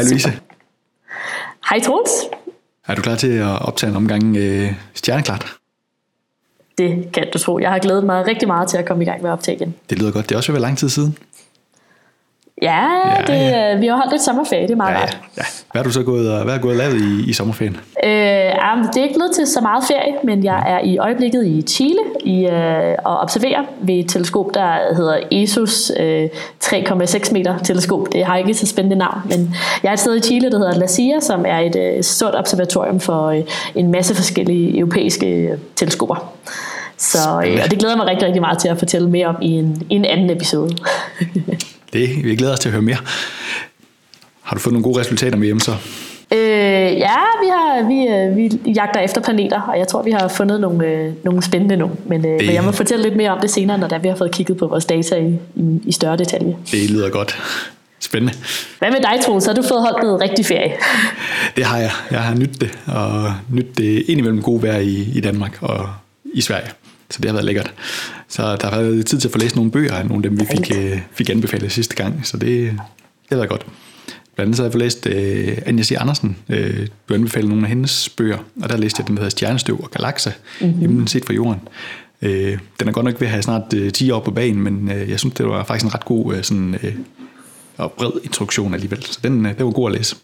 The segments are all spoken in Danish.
Hej Louise. Hej Troels. Er du klar til at optage en omgang øh, stjerneklart? Det kan du tro. Jeg har glædet mig rigtig meget til at komme i gang med at optage igen. Det lyder godt. Det er også ved lang tid siden. Ja, Ja, det, ja. vi har holdt et sommerferie. Det er meget Ja, rart. ja. Hvad har du så gået og, hvad har du gået lavet i, i sommerferien? Øh, jamen, det er ikke blevet til så meget ferie, men jeg er i øjeblikket i Chile i, øh, og observerer ved et teleskop, der hedder ESOS øh, 3,6 meter teleskop. Det har ikke så spændende navn, men jeg er et sted i Chile, der hedder La Silla, som er et øh, stort observatorium for øh, en masse forskellige europæiske øh, teleskoper. Så, øh, og det glæder jeg mig rigtig, rigtig meget til at fortælle mere om i en, i en anden episode. Det, vi glæder os til at høre mere. Har du fået nogle gode resultater med hjem så? Øh, ja, vi, har, vi, øh, vi jagter efter planeter, og jeg tror, vi har fundet nogle, øh, nogle spændende nogle. Men, øh, men jeg må fortælle lidt mere om det senere, når der, vi har fået kigget på vores data i, i, i større detalje. Det lyder godt. Spændende. Hvad med dig, Troels? Har du fået holdt noget rigtig ferie? Det har jeg. Jeg har nydt det, og nydt det indimellem gode vejr i, i Danmark og i Sverige. Så det har været lækkert. Så der har været tid til at få læst nogle bøger, nogle af dem vi fik, øh, fik anbefalet sidste gang, så det, det har været godt. Blandt andet så har jeg fået læst øh, Anja C. Andersen. Øh, du anbefalede nogle af hendes bøger, og der læste jeg den, der hedder Stjernestøv og Galakse, mm-hmm. himlen set fra jorden. Øh, den er godt nok ved at have snart øh, 10 år på banen, men øh, jeg synes, det var faktisk en ret god øh, sådan, øh, og bred introduktion alligevel. Så den, øh, den var god at læse.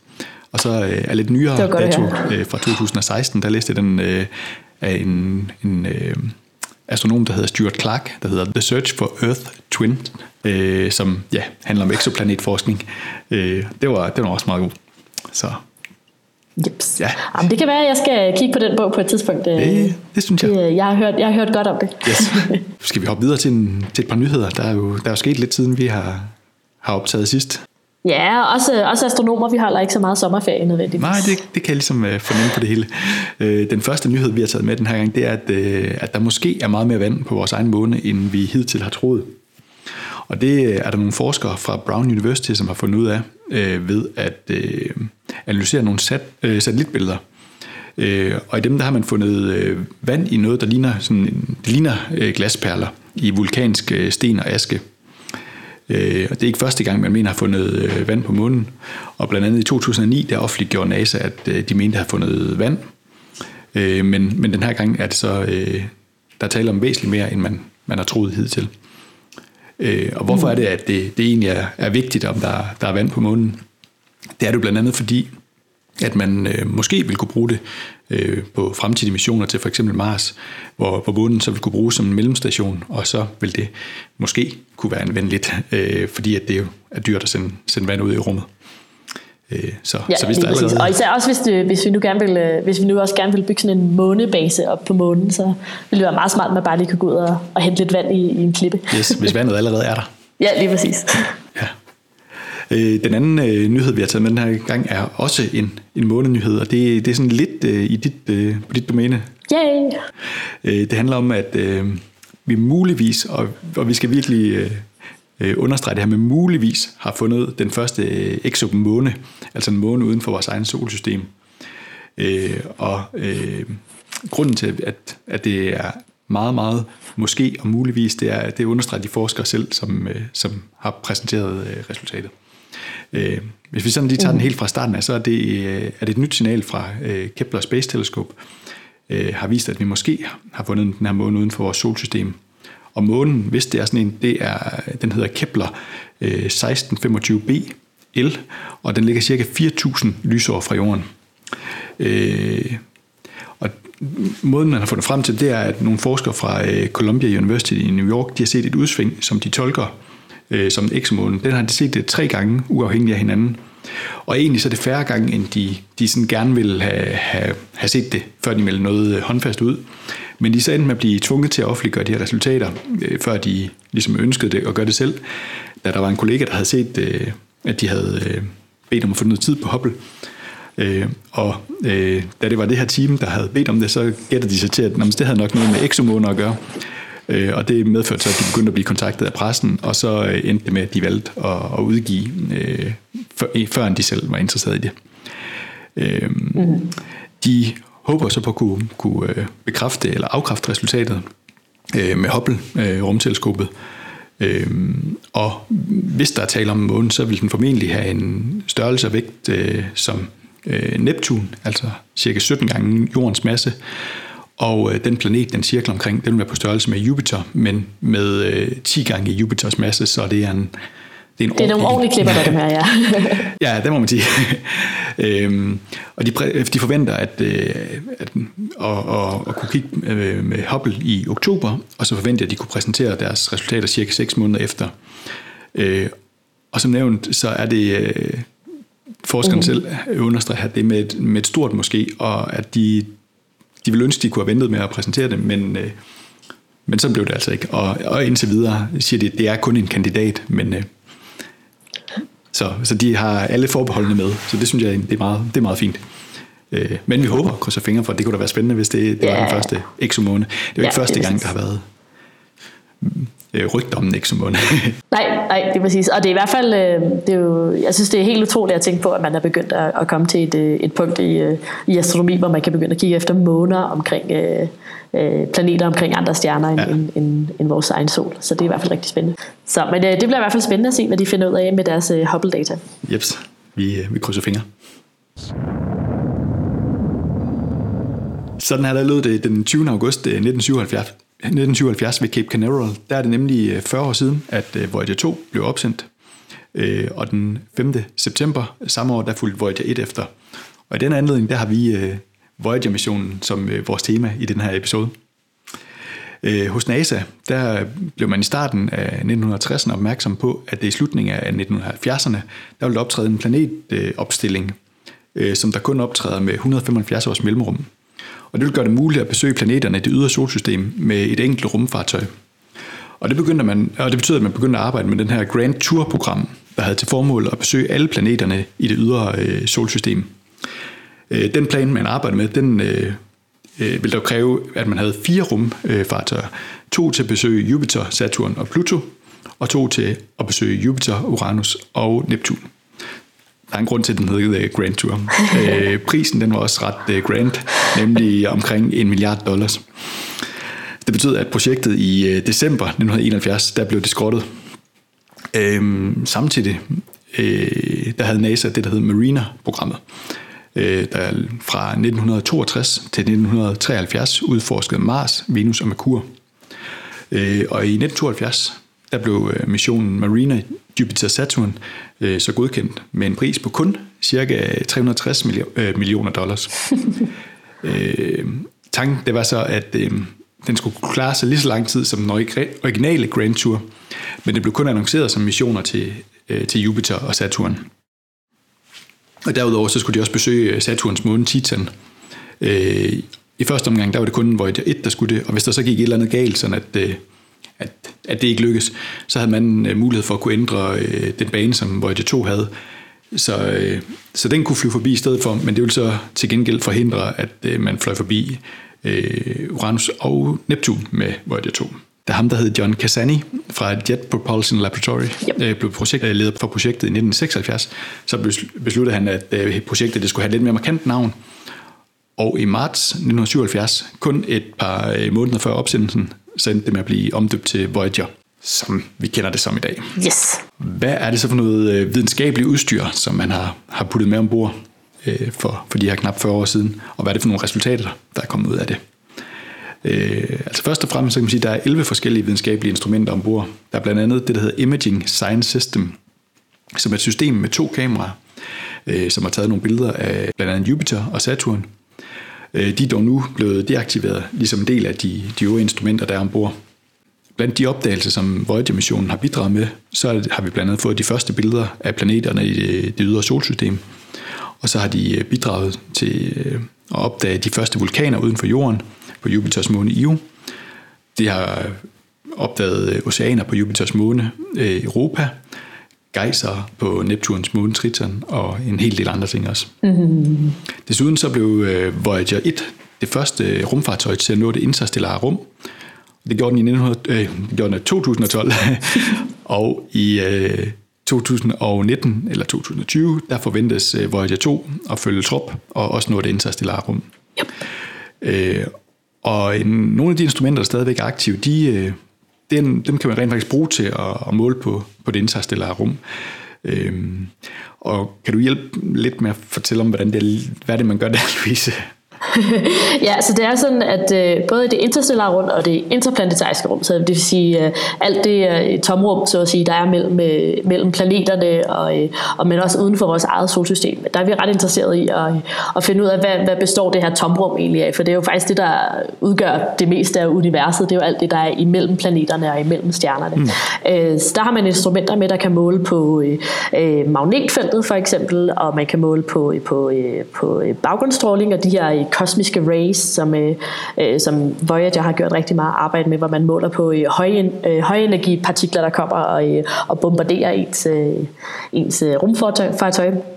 Og så øh, er lidt nyere dato øh, fra 2016, der læste jeg den øh, af en, en øh, astronom, der hedder Stuart Clark, der hedder The Search for Earth Twin, øh, som ja, handler om eksplanetforskning. Øh, det, var, det var også meget god. Så Jeps. Ja. Jamen, det kan være, at jeg skal kigge på den bog på et tidspunkt. Øh, det, det synes jeg. det, jeg, har hørt, jeg har hørt godt om det. Yes. Skal vi hoppe videre til, en, til et par nyheder? Der er jo, der er jo sket lidt siden vi har, har optaget sidst. Ja, også, også astronomer, vi holder ikke så meget sommerferie nødvendigvis. Nej, det, det kan jeg ligesom øh, fornemme på det hele. Øh, den første nyhed, vi har taget med den her gang, det er, at, øh, at der måske er meget mere vand på vores egen måne, end vi hidtil har troet. Og det øh, er der nogle forskere fra Brown University, som har fundet ud af øh, ved at øh, analysere nogle sat, øh, satellitbilleder. Øh, og i dem der har man fundet øh, vand i noget, der ligner, sådan, det ligner øh, glasperler i vulkansk øh, sten og aske. Øh, og det er ikke første gang, man mener har fundet øh, vand på månen. Og blandt andet i 2009, der offentliggjorde NASA, at øh, de mente at have fundet vand. Øh, men, men den her gang er det så, øh, der taler om væsentligt mere, end man, man har troet hidtil. Øh, og hvorfor er det, at det, det egentlig er, er vigtigt, om der, der er vand på månen? Det er det blandt andet fordi, at man øh, måske vil kunne bruge det øh, på fremtidige missioner til for eksempel Mars, hvor, hvor månen så vil kunne bruges som en mellemstation, og så vil det måske kunne være anvendeligt, øh, fordi at det jo er dyrt at sende, sende vand ud i rummet. Øh, så, Ja, så hvis der allerede, Og især også hvis, det, hvis, vi nu gerne vil, øh, hvis vi nu også gerne vil bygge sådan en månebase op på månen, så vil det være meget smart, at man bare lige kan gå ud og, og hente lidt vand i, i en klippe. yes, hvis vandet allerede er der. Ja, lige præcis. Ja. Øh, den anden øh, nyhed, vi har taget med den her gang, er også en, en månenyhed, og det, det er sådan lidt øh, i dit, øh, på dit domæne. Yay! Øh, det handler om, at øh, vi muligvis, og, og vi skal virkelig øh, øh, understrege det her med muligvis, har fundet den første øh, exomåne, altså en måne uden for vores egen solsystem. Øh, og øh, grunden til, at, at det er meget, meget måske og muligvis, det er, at det understreger de forskere selv, som, øh, som har præsenteret øh, resultatet. Øh, hvis vi sådan lige tager den helt fra starten af, så er det, øh, er det et nyt signal fra øh, Kepler Space Telescope, øh, har vist, at vi måske har fundet den her måne uden for vores solsystem. Og månen, hvis det er sådan en, det er, den hedder Kepler øh, 1625b L, og den ligger cirka 4.000 lysår fra jorden. Øh, og måden, man har fundet frem til, det er, at nogle forskere fra øh, Columbia University i New York, de har set et udsving, som de tolker øh, som en exomåne. Den har de set det tre gange, uafhængigt af hinanden. Og egentlig så er det færre gange, end de, de sådan gerne ville have, have, have set det, før de meldte noget øh, håndfast ud. Men de så endte med at blive tvunget til at offentliggøre de her resultater, øh, før de ligesom ønskede det og gøre det selv. Da der var en kollega, der havde set, øh, at de havde øh, bedt om at få noget tid på Hubble. Øh, og øh, da det var det her team, der havde bedt om det, så gættede de sig til, at jamen, det havde nok noget med exomåner at gøre. Øh, og det medførte så, at de begyndte at blive kontaktet af pressen, og så øh, endte det med, at de valgte at, at udgive, øh, før, før de selv var interesseret i det. Øh, mm. De håber så på at kunne, kunne øh, bekræfte eller afkræfte resultatet øh, med Hubble-rumteleskopet. Øhm, og hvis der er tale om månen, så vil den formentlig have en størrelse og vægt øh, som øh, Neptun, altså cirka 17 gange jordens masse. Og øh, den planet, den cirkler omkring, den vil være på størrelse med Jupiter, men med øh, 10 gange Jupiters masse, så det er en det er, en det er nogle ordentlige klipper, der dem her, ja. ja, det må man sige. øhm, og de, de forventer at, øh, at, at, at, at kunne kigge øh, med Hubble i oktober, og så forventer at de kunne præsentere deres resultater cirka 6 måneder efter. Øh, og som nævnt, så er det øh, forskerne mm. selv understreger, det med et, med et stort måske, og at de, de vil ønske, de kunne have ventet med at præsentere det, men, øh, men så blev det altså ikke. Og, og indtil videre siger de, at det er kun en kandidat, men, øh, så, så de har alle forbeholdene med, så det synes jeg, det er meget, det er meget fint. Øh, men vi håber, krydser fingre for, at det kunne da være spændende, hvis det, det ja. var den første exomåne. Det er jo ikke ja, første gang, der har været øh, rygter om en exomåne. nej, nej, det er præcis. Og det er i hvert fald, øh, det er jo, jeg synes, det er helt utroligt at tænke på, at man er begyndt at, at komme til et, et punkt i, i astronomi, hvor man kan begynde at kigge efter måner omkring øh, øh, planeter omkring andre stjerner end, ja. end, end, end vores egen sol. Så det er i hvert fald rigtig spændende. Så, men øh, det bliver i hvert fald spændende at se, hvad de finder ud af med deres øh, Hubble-data. Jeps, vi, øh, vi krydser fingre. Sådan her der lød det den 20. august 1977, øh, 1977 ved Cape Canaveral. Der er det nemlig øh, 40 år siden, at øh, Voyager 2 blev opsendt. Øh, og den 5. september samme år, der fulgte Voyager 1 efter. Og i den anledning, der har vi Voyager-missionen som vores tema i den her episode. Hos NASA, der blev man i starten af 1960'erne opmærksom på, at det i slutningen af 1970'erne, der ville optræde en planetopstilling, som der kun optræder med 175 års mellemrum. Og det vil gøre det muligt at besøge planeterne i det ydre solsystem med et enkelt rumfartøj. Og det, begyndte man, og det betyder, at man begyndte at arbejde med den her Grand Tour-program, der havde til formål at besøge alle planeterne i det ydre øh, solsystem. Øh, den plan, man arbejdede med, den øh, øh, dog kræve, at man havde fire rumfartøjer. To til at besøge Jupiter, Saturn og Pluto, og to til at besøge Jupiter, Uranus og Neptun. Der er en grund til, at den hedder Grand Tour. øh, prisen den var også ret øh, grand, nemlig omkring en milliard dollars. Det betød, at projektet i øh, december 1971, der blev det skrottet. Øh, samtidig øh, der havde NASA det, der hed Marina-programmet, øh, der fra 1962 til 1973 udforskede Mars, Venus og Merkur. Øh, og i 1972 der blev øh, missionen Marina Jupiter Saturn øh, så godkendt med en pris på kun cirka 360 øh, millioner dollars. øh, tanken det var så, at øh, den skulle klare sig lige så lang tid som den originale Grand Tour, men det blev kun annonceret som missioner til, øh, til Jupiter og Saturn. Og derudover så skulle de også besøge øh, Saturns måne Titan. Øh, I første omgang, der var det kun Voyager 1, der skulle det, og hvis der så gik et eller andet galt, sådan at, øh, at, det ikke lykkedes, så havde man øh, mulighed for at kunne ændre øh, den bane, som Voyager 2 havde. Så, øh, så den kunne flyve forbi i stedet for, men det ville så til gengæld forhindre, at øh, man fløj forbi øh, Uranus og Neptun med Voyager 2 da ham, der hed John Cassani fra Jet Propulsion Laboratory, yep. Øh, blev projektleder for projektet i 1976, så besluttede han, at øh, projektet det skulle have lidt mere markant navn. Og i marts 1977, kun et par øh, måneder før opsendelsen, så endte det med at blive omdøbt til Voyager, som vi kender det som i dag. Yes. Hvad er det så for noget videnskabeligt udstyr, som man har, har puttet med ombord for, for de her knap 40 år siden, og hvad er det for nogle resultater, der er kommet ud af det? Øh, altså først og fremmest så kan man sige, at der er 11 forskellige videnskabelige instrumenter ombord. Der er blandt andet det, der hedder Imaging Science System, som er et system med to kameraer, øh, som har taget nogle billeder af blandt andet Jupiter og Saturn. Øh, de er dog nu blevet deaktiveret, ligesom en del af de, de øvrige instrumenter, der er ombord. Blandt de opdagelser, som Voyager-missionen har bidraget med, så har vi blandt andet fået de første billeder af planeterne i det, det ydre solsystem. Og så har de øh, bidraget til øh, at opdage de første vulkaner uden for jorden, på Jupiters måne Io. De har opdaget oceaner på Jupiters måne Europa, gejser på Neptuns måne Triton og en hel del andre ting også. Mm-hmm. Desuden så blev øh, Voyager 1 det første rumfartøj til at nå det interstellare rum. Det gjorde den i 1900, øh, det gjorde den i 2012, og i øh, 2019 eller 2020, der forventes Voyager 2 at følge trop og også nå det interstellare rum. Yep. Øh, og en, nogle af de instrumenter, der stadigvæk er aktive, de, øh, den, dem kan man rent faktisk bruge til at, at måle på, på det interstellare rum. Øhm, og kan du hjælpe lidt med at fortælle om, hvordan det, hvad er det, man gør der, Louise? Ja, så det er sådan, at øh, både det interstellare rum og det interplanetariske rum, så det vil sige øh, alt det øh, tomrum, så at sige, der er mellem, øh, mellem planeterne og, øh, og men også uden for vores eget solsystem, der er vi ret interesseret i at, at finde ud af, hvad, hvad består det her tomrum egentlig af, for det er jo faktisk det, der udgør det meste af universet, det er jo alt det, der er imellem planeterne og imellem stjernerne. Mm. Øh, så der har man instrumenter med, der kan måle på øh, øh magnetfeltet for eksempel, og man kan måle på, på, øh, på baggrundsstråling og de her kosmiske rays, som, øh, øh, som Voyager har gjort rigtig meget arbejde med, hvor man måler på øh, høje, øh, højenergipartikler, der kommer og, øh, og bombarderer ens, øh, ens øh, rumfartøj.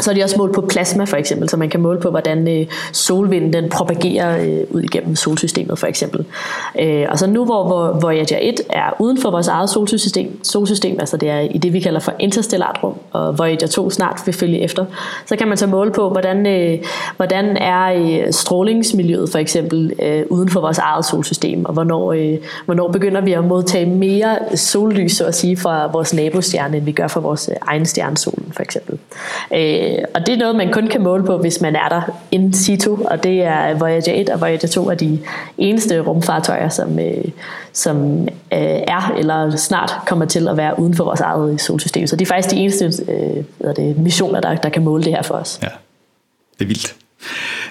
Så er de også målt på plasma for eksempel, så man kan måle på, hvordan øh, solvinden den propagerer øh, ud igennem solsystemet for eksempel. Øh, og så nu hvor, hvor Voyager 1 er uden for vores eget solsystem, solsystem, altså det er i det vi kalder for interstellart rum, og Voyager 2 snart vil følge efter, så kan man så måle på, hvordan, øh, hvordan er øh, strålingsmiljøet for eksempel øh, uden for vores eget solsystem, og hvornår, øh, hvornår begynder vi at modtage mere sollys, så at sige, fra vores nabostjerne, end vi gør fra vores øh, egen stjerne, solen for eksempel. Øh, Øh, og det er noget, man kun kan måle på, hvis man er der in situ, og det er Voyager 1 og Voyager 2 er de eneste rumfartøjer, som, øh, som øh, er eller snart kommer til at være uden for vores eget solsystem. Så det er faktisk de eneste øh, hvad det, missioner, der, der kan måle det her for os. Ja, det er vildt.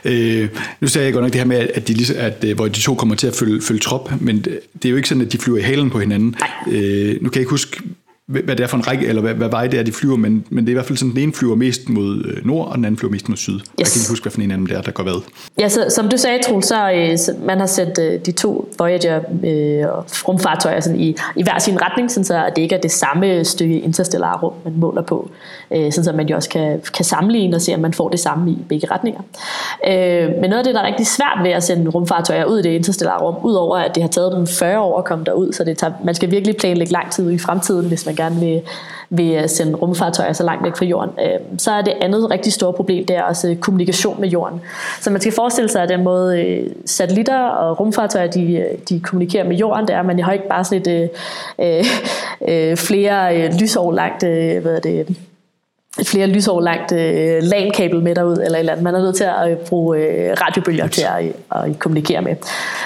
Øh, nu sagde jeg godt nok det her med, at de, at, hvor de to kommer til at følge, følge trop, men det er jo ikke sådan, at de flyver i halen på hinanden. Øh, nu kan jeg ikke huske, hvad det er for en række, eller hvad, hvad vej det er, de flyver, men, men det er i hvert fald sådan, den ene flyver mest mod øh, nord, og den anden flyver mest mod syd. Yes. Jeg kan ikke huske, hvad for en af dem der, der går hvad. Ja, så, som du sagde, Troel, så, øh, så man har sendt øh, de to Voyager øh, rumfartøjer sådan i, i hver sin retning, sådan så det ikke er det samme stykke interstellar rum, man måler på, øh, sådan så man jo også kan, kan sammenligne og se, om man får det samme i begge retninger. Øh, men noget af det, der er rigtig svært ved at sende rumfartøjer ud i det interstellare rum, udover at det har taget dem 40 år at komme derud, så det tager, man skal virkelig planlægge lang tid i fremtiden, hvis man gerne vil, vil øh, sende rumfartøjer så langt væk fra jorden. Øh, så er det andet rigtig store problem, det er også øh, kommunikation med jorden. Så man skal forestille sig, at den måde øh, satellitter og rumfartøjer, de, øh, de kommunikerer med jorden, det er, at man har ikke bare sådan et øh, øh, flere øh, lysår langt øh, hvad er det, et flere lysår langt øh, LAN-kabel med derud, eller, eller andet. Man er nødt til at øh, bruge øh, radiobølger til at, øh, at kommunikere med.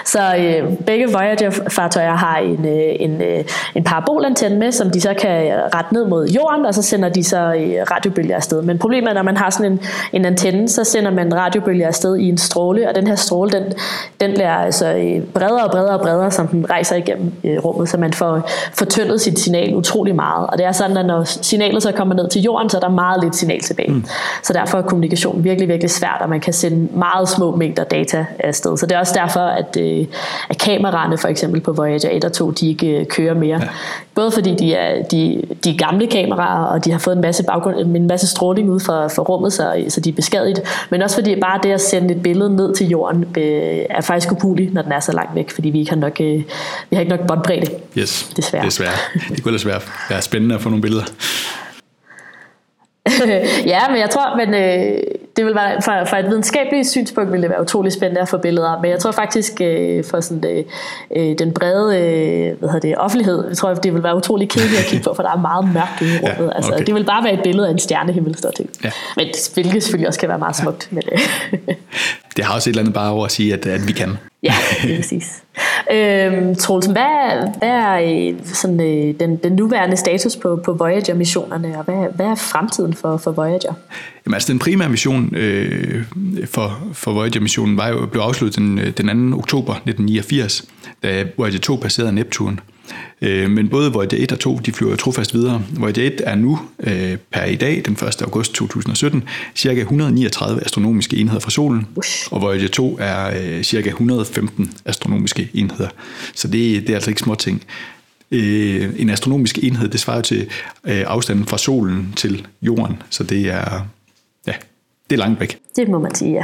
Så øh, begge Voyager-fartøjer har en, øh, en, øh, en parabolantenne med, som de så kan rette ned mod jorden, og så sender de så øh, radiobølger afsted. Men problemet er, når man har sådan en, en antenne, så sender man radiobølger afsted i en stråle, og den her stråle, den, den bliver altså øh, bredere og bredere og bredere, som den rejser igennem øh, rummet, så man får fortyndet sit signal utrolig meget. Og det er sådan, at når signalet så kommer ned til jorden, så er der meget lidt signal tilbage. Mm. Så derfor er kommunikation virkelig, virkelig svært, og man kan sende meget små mængder data afsted. Så det er også derfor, at, øh, at kameraerne for eksempel på Voyager 1 og 2, de ikke øh, kører mere. Ja. Både fordi de er, de, de er gamle kameraer, og de har fået en masse, baggrund, en masse stråling ud fra, fra rummet, så, så de er beskadiget. Men også fordi bare det at sende et billede ned til jorden øh, er faktisk umuligt, når den er så langt væk, fordi vi ikke har nok, øh, vi har ikke nok båndbredde. Yes, desværre. desværre. Det kunne ellers være, være spændende at få nogle billeder. ja, men jeg tror, men øh, det vil være, fra, fra et videnskabeligt synspunkt vil det være utrolig spændende at få billeder men jeg tror faktisk øh, for sådan, øh, øh, den brede øh, hvad hedder det, offentlighed, jeg tror, det vil være utrolig kedeligt at kigge på, for der er meget mørkt i rummet. Ja, okay. altså, det vil bare være et billede af en stjernehimmel, står til. Ja. Men hvilket selvfølgelig også kan være meget smukt. Ja. Men, øh. det har også et eller andet bare over at sige, at, at vi kan. Ja, præcis. Øhm, Troels, hvad, hvad er øh, sådan, øh, den, den nuværende status på, på Voyager-missionerne, og hvad, hvad er fremtiden for, for Voyager? Jamen, altså, den primære mission øh, for, for Voyager-missionen var jo, blev afsluttet den, øh, den 2. oktober 1989, da Voyager 2 passerede Neptun. Øh, men både Voyager 1 og 2, de flyver trofast videre. Voyager 1 er nu øh, per i dag, den 1. august 2017, cirka 139 astronomiske enheder fra solen, og Voyager 2 er øh, cirka 115 astronomiske enheder. Så det, det er altså ikke små ting. Øh, en astronomisk enhed, det svarer til øh, afstanden fra solen til jorden, så det er det er langt væk. Det må man sige, ja.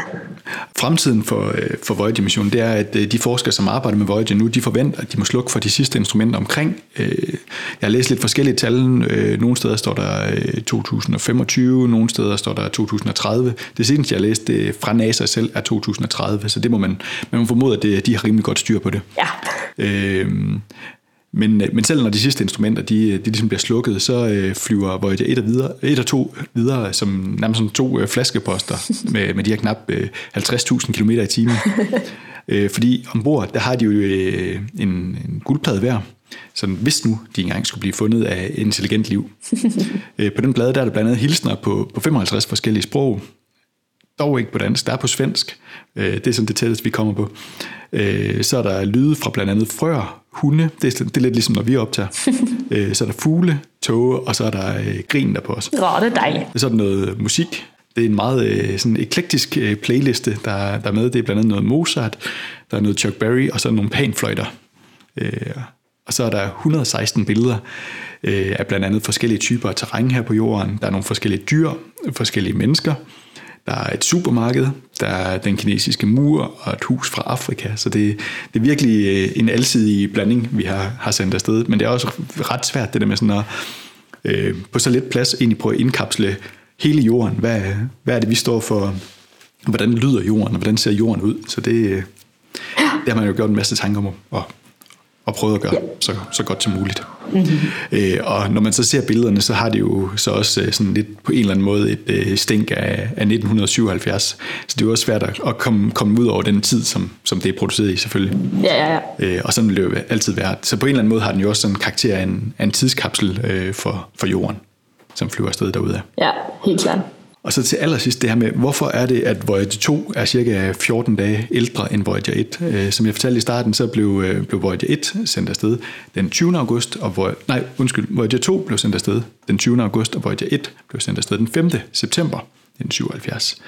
Fremtiden for, øh, for Voyager-missionen, det er, at øh, de forskere, som arbejder med Voyager nu, de forventer, at de må slukke for de sidste instrumenter omkring. Øh, jeg har læst lidt forskellige tal. Nogle steder står der 2025, nogle steder står der 2030. Det seneste, jeg har læst det fra NASA selv, er 2030, så det må man, man må formode, at de har rimelig godt styr på det. Ja. Øh, Men, øh, men selv når de sidste instrumenter de, de ligesom bliver slukket, så øh, flyver Voyager 1 og, videre, 1 og 2 videre som nærmest som to øh, flaskeposter med, med de her knap øh, 50.000 km i timen. øh, fordi ombord, der har de jo øh, en, en guldplade hver, så hvis nu de engang skulle blive fundet af intelligent liv. øh, på den plade der er der blandt andet hilsner på, på 55 forskellige sprog, dog ikke på dansk, der er på svensk. Øh, det er sådan det tætteste, vi kommer på. Øh, så er der lyde fra blandt andet frøer, hunde, det er, det er lidt ligesom når vi optager. øh, så er der fugle, tåge, og så er der øh, grin der på os. Rotte dig. Så er der noget musik. Det er en meget øh, sådan eklektisk øh, playliste, der, der er med. Det er blandt andet noget Mozart, der er noget Chuck Berry, og så er nogle panfløjter. Øh, og så er der 116 billeder øh, af blandt andet forskellige typer af terræn her på jorden. Der er nogle forskellige dyr, forskellige mennesker, der er et supermarked, der er den kinesiske mur og et hus fra Afrika. Så det, det er virkelig øh, en alsidig blanding, vi har, har sendt afsted. Men det er også ret svært, det der med sådan at øh, på så lidt plads egentlig prøve at indkapsle hele jorden. Hvad, hvad er det, vi står for? Hvordan lyder jorden, og hvordan ser jorden ud? Så det, øh, det har man jo gjort en masse tanker om at, og prøvet at gøre så, så godt som muligt. Mm-hmm. Øh, og når man så ser billederne, så har det jo så også øh, sådan lidt på en eller anden måde et øh, stænk af, af 1977. Så det er jo også svært at komme, komme ud over den tid, som, som det er produceret i selvfølgelig. Ja, ja, ja. Øh, og sådan vil det jo altid være. Så på en eller anden måde har den jo også sådan en karakter af en, af en tidskapsel øh, for, for jorden, som flyver afsted derude. Ja, helt klart. Og så til allersidst det her med, hvorfor er det, at Voyager 2 er cirka 14 dage ældre end Voyager 1? Øh, som jeg fortalte i starten, så blev, øh, blev Voyager 1 sendt afsted den 20. august, og Voyager, nej, undskyld, Voyager 2 blev sendt afsted den 20. august, og Voyager 1 blev sendt afsted den 5. september 1977.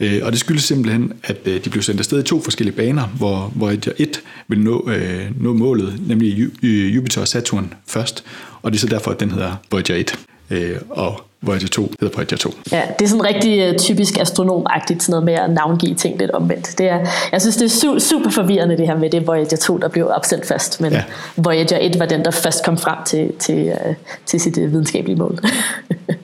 Øh, og det skyldes simpelthen, at øh, de blev sendt afsted i to forskellige baner, hvor Voyager 1 vil nå, øh, nå målet, nemlig øh, Jupiter og Saturn først, og det er så derfor, at den hedder Voyager 1. Og Voyager 2 hedder Voyager 2. Ja, det er sådan rigtig uh, typisk astronomagtigt, sådan noget med at navngive ting lidt omvendt. Det er, jeg synes, det er su- super forvirrende det her med det Voyager 2, der blev opsendt først, men ja. Voyager 1 var den, der først kom frem til, til, uh, til sit uh, videnskabelige mål.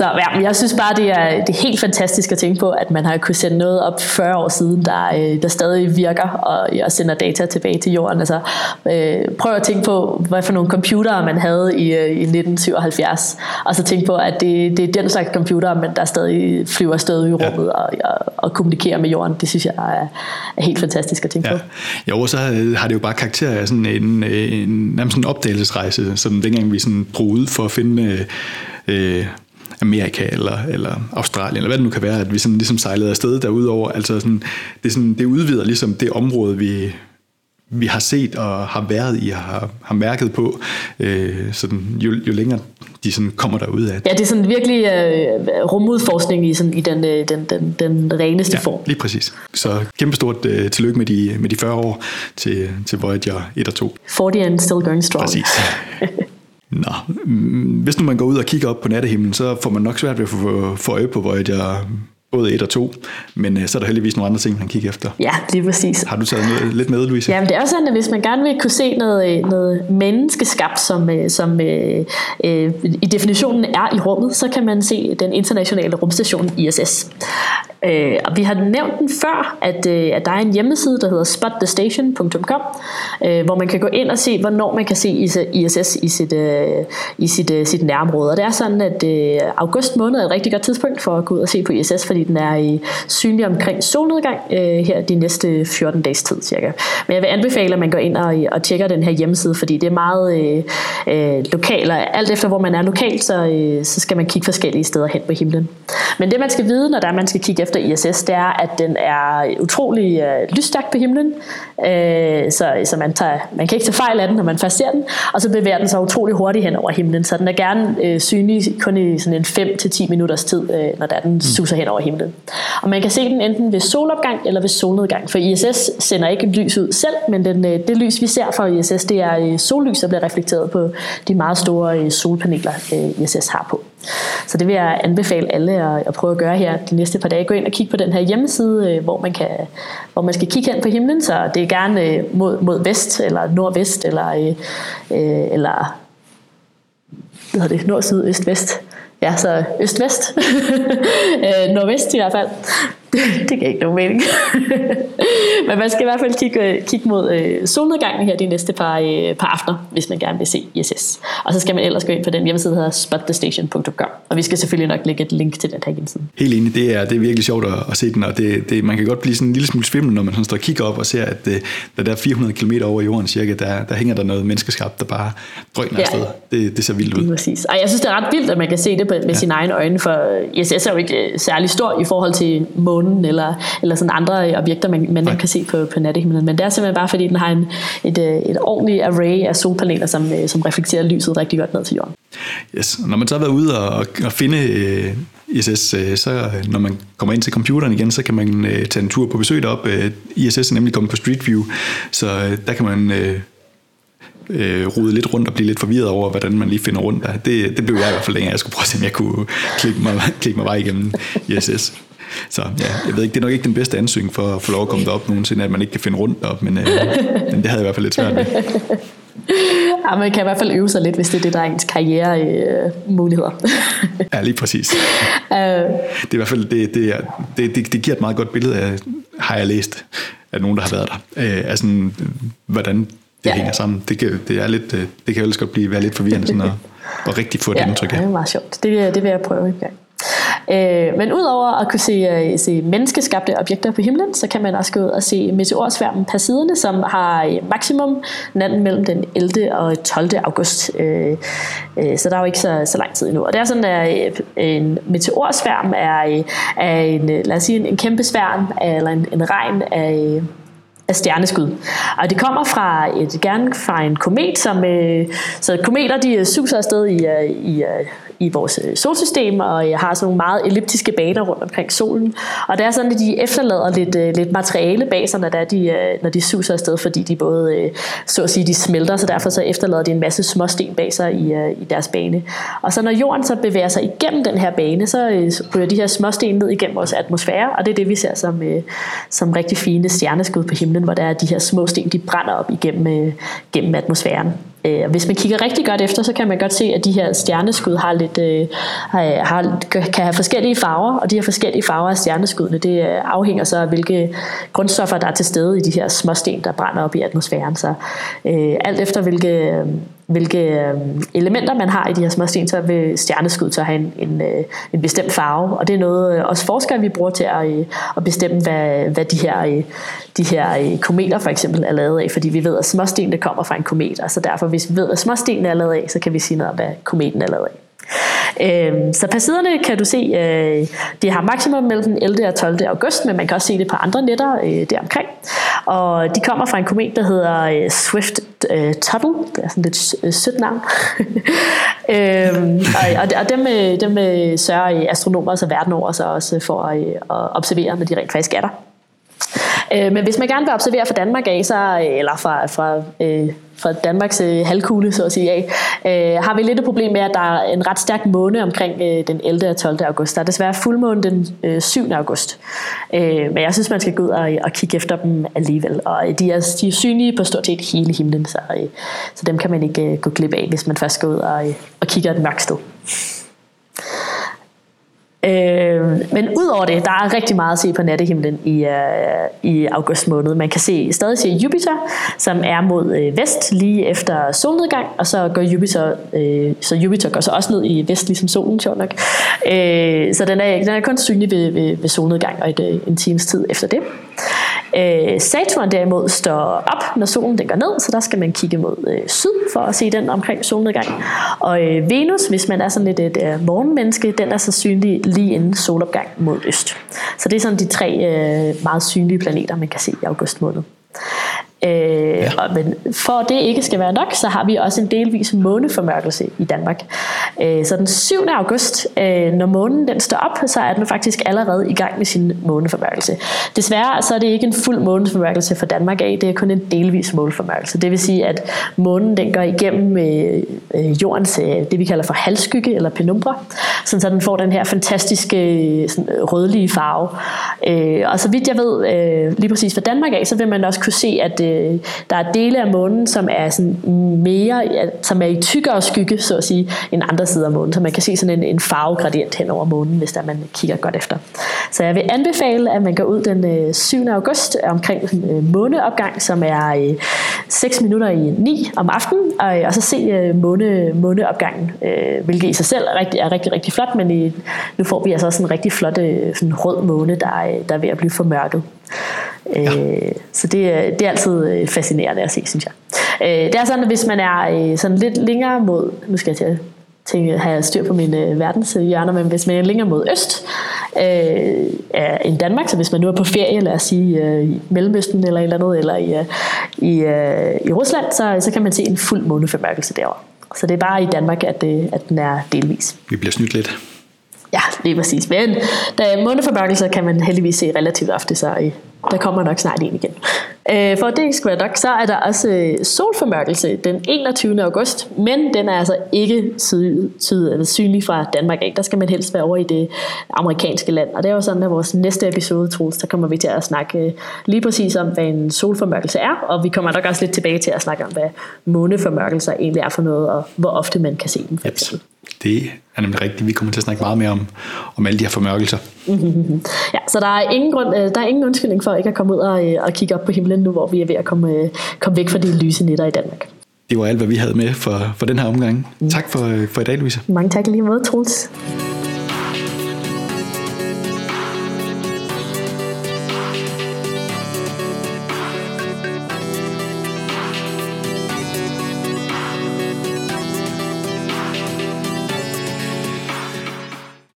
Så ja, jeg synes bare, det er, det er helt fantastisk at tænke på, at man har kunnet sende noget op 40 år siden, der, øh, der stadig virker og, og sender data tilbage til jorden. Altså, øh, prøv at tænke på, hvad for nogle computere man havde i, øh, i 1977, og så tænke på, at det, det er den slags computere, men der stadig flyver afsted i rummet ja. og, og, og kommunikerer med jorden. Det synes jeg er, er helt fantastisk at tænke ja. på. Jo, så har det jo bare karakter af sådan en, en, nærmest en opdagelsesrejse, som dengang vi sådan drog ud for at finde øh, Amerika eller, eller Australien, eller hvad det nu kan være, at vi sådan ligesom sejlede afsted derudover. Altså sådan, det, sådan, det udvider ligesom det område, vi, vi har set og har været i og har, har mærket på, øh, sådan, jo, jo længere de sådan kommer derud af. Ja, det er sådan virkelig øh, rumudforskning i, sådan, i den, øh, den, den, den reneste ja, form. lige præcis. Så kæmpestort øh, tillykke med de, med de 40 år til, til Voyager 1 og 2. 40 and still going strong. Præcis. Nå, mm, hvis nu man går ud og kigger op på nattehimlen, så får man nok svært ved at få, få øje på Voyager både et og to, men øh, så er der heldigvis nogle andre ting, man kigger efter. Ja, lige præcis. Har du taget noget, lidt med, Louise? Jamen det er også sådan, at hvis man gerne vil kunne se noget, øh, noget menneskeskabt, som, øh, som øh, øh, i definitionen er i rummet, så kan man se den internationale rumstation ISS. Øh, og vi har nævnt den før, at, øh, at der er en hjemmeside, der hedder spotthestation.com, øh, hvor man kan gå ind og se, hvornår man kan se ISS i sit, øh, i sit, øh, sit nærområde. Og det er sådan, at øh, august måned er et rigtig godt tidspunkt for at gå ud og se på ISS, fordi den er i synlig omkring solnedgang øh, her de næste 14 dages tid cirka. Men jeg vil anbefale, at man går ind og, og tjekker den her hjemmeside, fordi det er meget øh, øh, lokalt, og alt efter hvor man er lokalt, så, øh, så skal man kigge forskellige steder hen på himlen. Men det man skal vide, når der man skal kigge efter ISS, det er, at den er utrolig øh, lysstærk på himlen, øh, så, så man, tager, man kan ikke tage fejl af den, når man først ser den, og så bevæger den sig utrolig hurtigt hen over himlen, så den er gerne øh, synlig kun i sådan en 5-10 minutters tid, øh, når der den mm. suser hen over himlen. Og man kan se den enten ved solopgang eller ved solnedgang, for ISS sender ikke lys ud selv, men den, øh, det lys, vi ser fra ISS, det er øh, sollys, der bliver reflekteret på de meget store øh, solpaneler, ISS har på. Så det vil jeg anbefale alle at, at prøve at gøre her de næste par dage. Gå ind og kig på den her hjemmeside, hvor man, kan, hvor man skal kigge hen på himlen, så det er gerne mod, mod vest, eller nordvest, eller, eller hvad hedder det, nord, syd, øst, vest. Ja, så øst-vest. Øh, nordvest i hvert fald. det, giver ikke nogen mening. Men man skal i hvert fald kigge, kigge mod øh, solnedgangen her de næste par, øh, par aftener, hvis man gerne vil se ISS. Og så skal man ellers gå ind på den hjemmeside, der hedder spotthestation.com. Og vi skal selvfølgelig nok lægge et link til den her hjemmeside. Helt enig, det er, det er virkelig sjovt at, at se den, og det, det, man kan godt blive sådan en lille smule svimmel, når man sådan står og kigger op og ser, at det, der er 400 km over jorden cirka, der, der hænger der noget menneskeskabt, der bare drøner ja. afsted. Det, det ser vildt ud. Præcis. Og jeg synes, det er ret vildt, at man kan se det med ja. sine egne øjne, for ISS er jo ikke øh, særlig stor i forhold til månen eller, eller sådan andre objekter, man, man kan se på, på nattehimlen. Men det er simpelthen bare, fordi den har en, et, øh, et ordentligt array af solpaneler, som, øh, som reflekterer lyset rigtig godt ned til jorden. Yes. Når man så har været ude og, og finde øh, ISS, øh, så når man kommer ind til computeren igen, så kan man øh, tage en tur på besøg derop. Øh, ISS er nemlig kommet på Street View, så øh, der kan man øh, øh, rode lidt rundt og blive lidt forvirret over, hvordan man lige finder rundt der. Det, det blev jeg i hvert fald længere. Jeg skulle prøve at se, om jeg kunne klikke mig, klikke mig vej igennem ISS. Så ja, jeg ved ikke, det er nok ikke den bedste ansøgning for at få lov at komme derop nogensinde, at man ikke kan finde rundt op, men, øh, men det havde jeg i hvert fald lidt svært med. Ja, man kan i hvert fald øve sig lidt, hvis det er det, der er ens karriere øh, ja, lige præcis. Uh, det er i hvert fald, det, det, det, det, det giver et meget godt billede af, har jeg læst, af nogen, der har været der. Øh, altså, hvordan det ja. hænger sammen. Det kan, det er lidt, øh, det kan ellers godt blive være lidt forvirrende sådan at, at rigtig få et ja, indtryk af. det er meget sjovt. Det, det vil jeg prøve en gang. Øh, men udover at kunne se, øh, se menneskeskabte objekter på himlen, så kan man også gå ud og se meteorsværmen Persiderne, som har øh, maksimum natten mellem den 11. og 12. august. Øh, øh, så der er jo ikke så, så lang tid endnu. Og det er sådan, at øh, en meteorsværm er, er en, lad os sige, en, en kæmpe sværm, eller en, en regn af af stjerneskud. Og det kommer fra et, gerne fra en komet, som, øh, så kometer de suser afsted i, i, i vores øh, solsystem, og jeg har sådan nogle meget elliptiske baner rundt omkring solen. Og det er sådan, at de efterlader lidt, øh, lidt materiale bag sig, når, der de, øh, når de suser afsted, fordi de både, så at sige, de smelter, så derfor så efterlader de en masse småsten bag sig i, i deres bane. Og så når jorden så bevæger sig igennem den her bane, så ryger de her småsten ned igennem vores atmosfære, og det er det, vi ser som, som rigtig fine stjerneskud på himlen, hvor der er de her små sten, de brænder op igennem, gennem atmosfæren. Øh, hvis man kigger rigtig godt efter, så kan man godt se, at de her stjerneskud har lidt, øh, har, kan have forskellige farver, og de her forskellige farver af stjerneskuddene, det øh, afhænger så af, hvilke grundstoffer, der er til stede i de her små sten, der brænder op i atmosfæren. Så øh, alt efter hvilke, hvilke øh, elementer man har i de her småsten, så vil stjerneskud så have en, en, øh, en bestemt farve. Og det er noget, øh, også forskere vi bruger til at, øh, at bestemme, hvad, hvad de her, øh, de her øh, kometer for eksempel er lavet af. Fordi vi ved, at småstenene kommer fra en komet, og så derfor, hvis vi ved, at småstenene er lavet af, så kan vi sige noget om, hvad kometen er lavet af. Øh, så siderne kan du se, øh, de har maksimum mellem den 11. og 12. august, men man kan også se det på andre netter øh, deromkring. Og de kommer fra en komet, der hedder øh, Swift øh, Tuttle. Det er sådan lidt øh, sødt navn. øhm, og, og dem, øh, dem øh, sørger øh, astronomer så verden over så også for at, at observere, når de rent faktisk er der. Øh, men hvis man gerne vil observere fra Danmark af, så, øh, eller fra, fra øh, fra Danmarks øh, halvkugle, så at sige af, øh, har vi lidt et problem med, at der er en ret stærk måne omkring øh, den 11. og 12. august. Der er desværre fuldmåne den øh, 7. august. Øh, men jeg synes, man skal gå ud og, og kigge efter dem alligevel. Og øh, de er, de er synlige på stort set hele himlen, så, øh, så dem kan man ikke øh, gå glip af, hvis man først går ud og, øh, og kigger et mørkt sted. Øh, men udover det, der er rigtig meget at se på nattehimlen i, øh, i august måned. Man kan se, stadig se Jupiter, som er mod øh, vest lige efter solnedgang, og så går Jupiter, øh, så Jupiter går så også ned i vest, ligesom solen, sjovt nok. Øh, så den er, den er kun synlig ved, ved, ved solnedgang og et, øh, en times tid efter det. Øh, Saturn derimod står op, når solen den går ned, så der skal man kigge mod øh, syd for at se den omkring solnedgang. Og øh, Venus, hvis man er sådan lidt et øh, morgenmenneske, den er så synlig lige inden solopgang mod øst. Så det er sådan de tre øh, meget synlige planeter, man kan se i august måned. Øh, ja. og, men for at det ikke skal være nok, så har vi også en delvis måneformørkelse i Danmark. Øh, så den 7. august, øh, når månen den står op, så er den faktisk allerede i gang med sin måneformørkelse. Desværre så er det ikke en fuld måneformørkelse for Danmark af, det er kun en delvis måneformørkelse. Det vil sige, at månen den går igennem øh, øh, jordens, øh, det vi kalder for halvskygge eller penumbra, så den får den her fantastiske sådan, rødlige farve. Øh, og så vidt jeg ved, øh, lige præcis for Danmark af, så vil man også kunne se, at øh, Øh, der er dele af månen, som er sådan mere, som er i tykkere skygge, så at sige, end andre sider af månen. Så man kan se sådan en, en farvegradient hen over månen, hvis der man kigger godt efter. Så jeg vil anbefale, at man går ud den øh, 7. august omkring øh, måneopgang, som er 6 minutter i 9 om aftenen, og så se måne, måneopgangen, hvilket i sig selv er rigtig, er rigtig, rigtig flot, men i, nu får vi altså også en rigtig flot sådan rød måne, der, der er ved at blive formørket. Ja. Øh, så det, det er altid øh, fascinerende at se, synes jeg. Øh, det er sådan, at hvis man er sådan lidt længere mod, nu skal jeg til at tænke, have styr på mine verdenshjørner, men hvis man er længere mod øst øh, end Danmark, så hvis man nu er på ferie, lad os sige i Mellemøsten eller et eller andet, eller i, i, i Rusland, så, så kan man se en fuld måneformørkelse derovre. Så det er bare i Danmark, at, det, at den er delvis. Vi bliver snydt lidt. Ja, lige præcis. Men da måneformørkelser kan man heldigvis se relativt ofte, så øh, der kommer nok snart en igen. Øh, for det skal være nok, så er der også øh, solformørkelse den 21. august, men den er altså ikke syd, syd, eller synlig fra Danmark af. Der skal man helst være over i det amerikanske land. Og det er jo sådan, at vores næste episode, Troels, der kommer vi til at snakke lige præcis om, hvad en solformørkelse er, og vi kommer nok også lidt tilbage til at snakke om, hvad måneformørkelser egentlig er for noget, og hvor ofte man kan se dem. For. Det er nemlig rigtigt. Vi kommer til at snakke meget mere om, om alle de her formørkelser. ja, så der er ingen grund, øh, der er ingen undskyldning for ikke at komme ud og, øh, og kigge op på himlen nu, hvor vi er ved at komme, øh, komme væk fra de lyse nætter i Danmark. Det var alt, hvad vi havde med for, for den her omgang. Mm. Tak for, for i dag, Louise. Mange tak lige måde, Troels.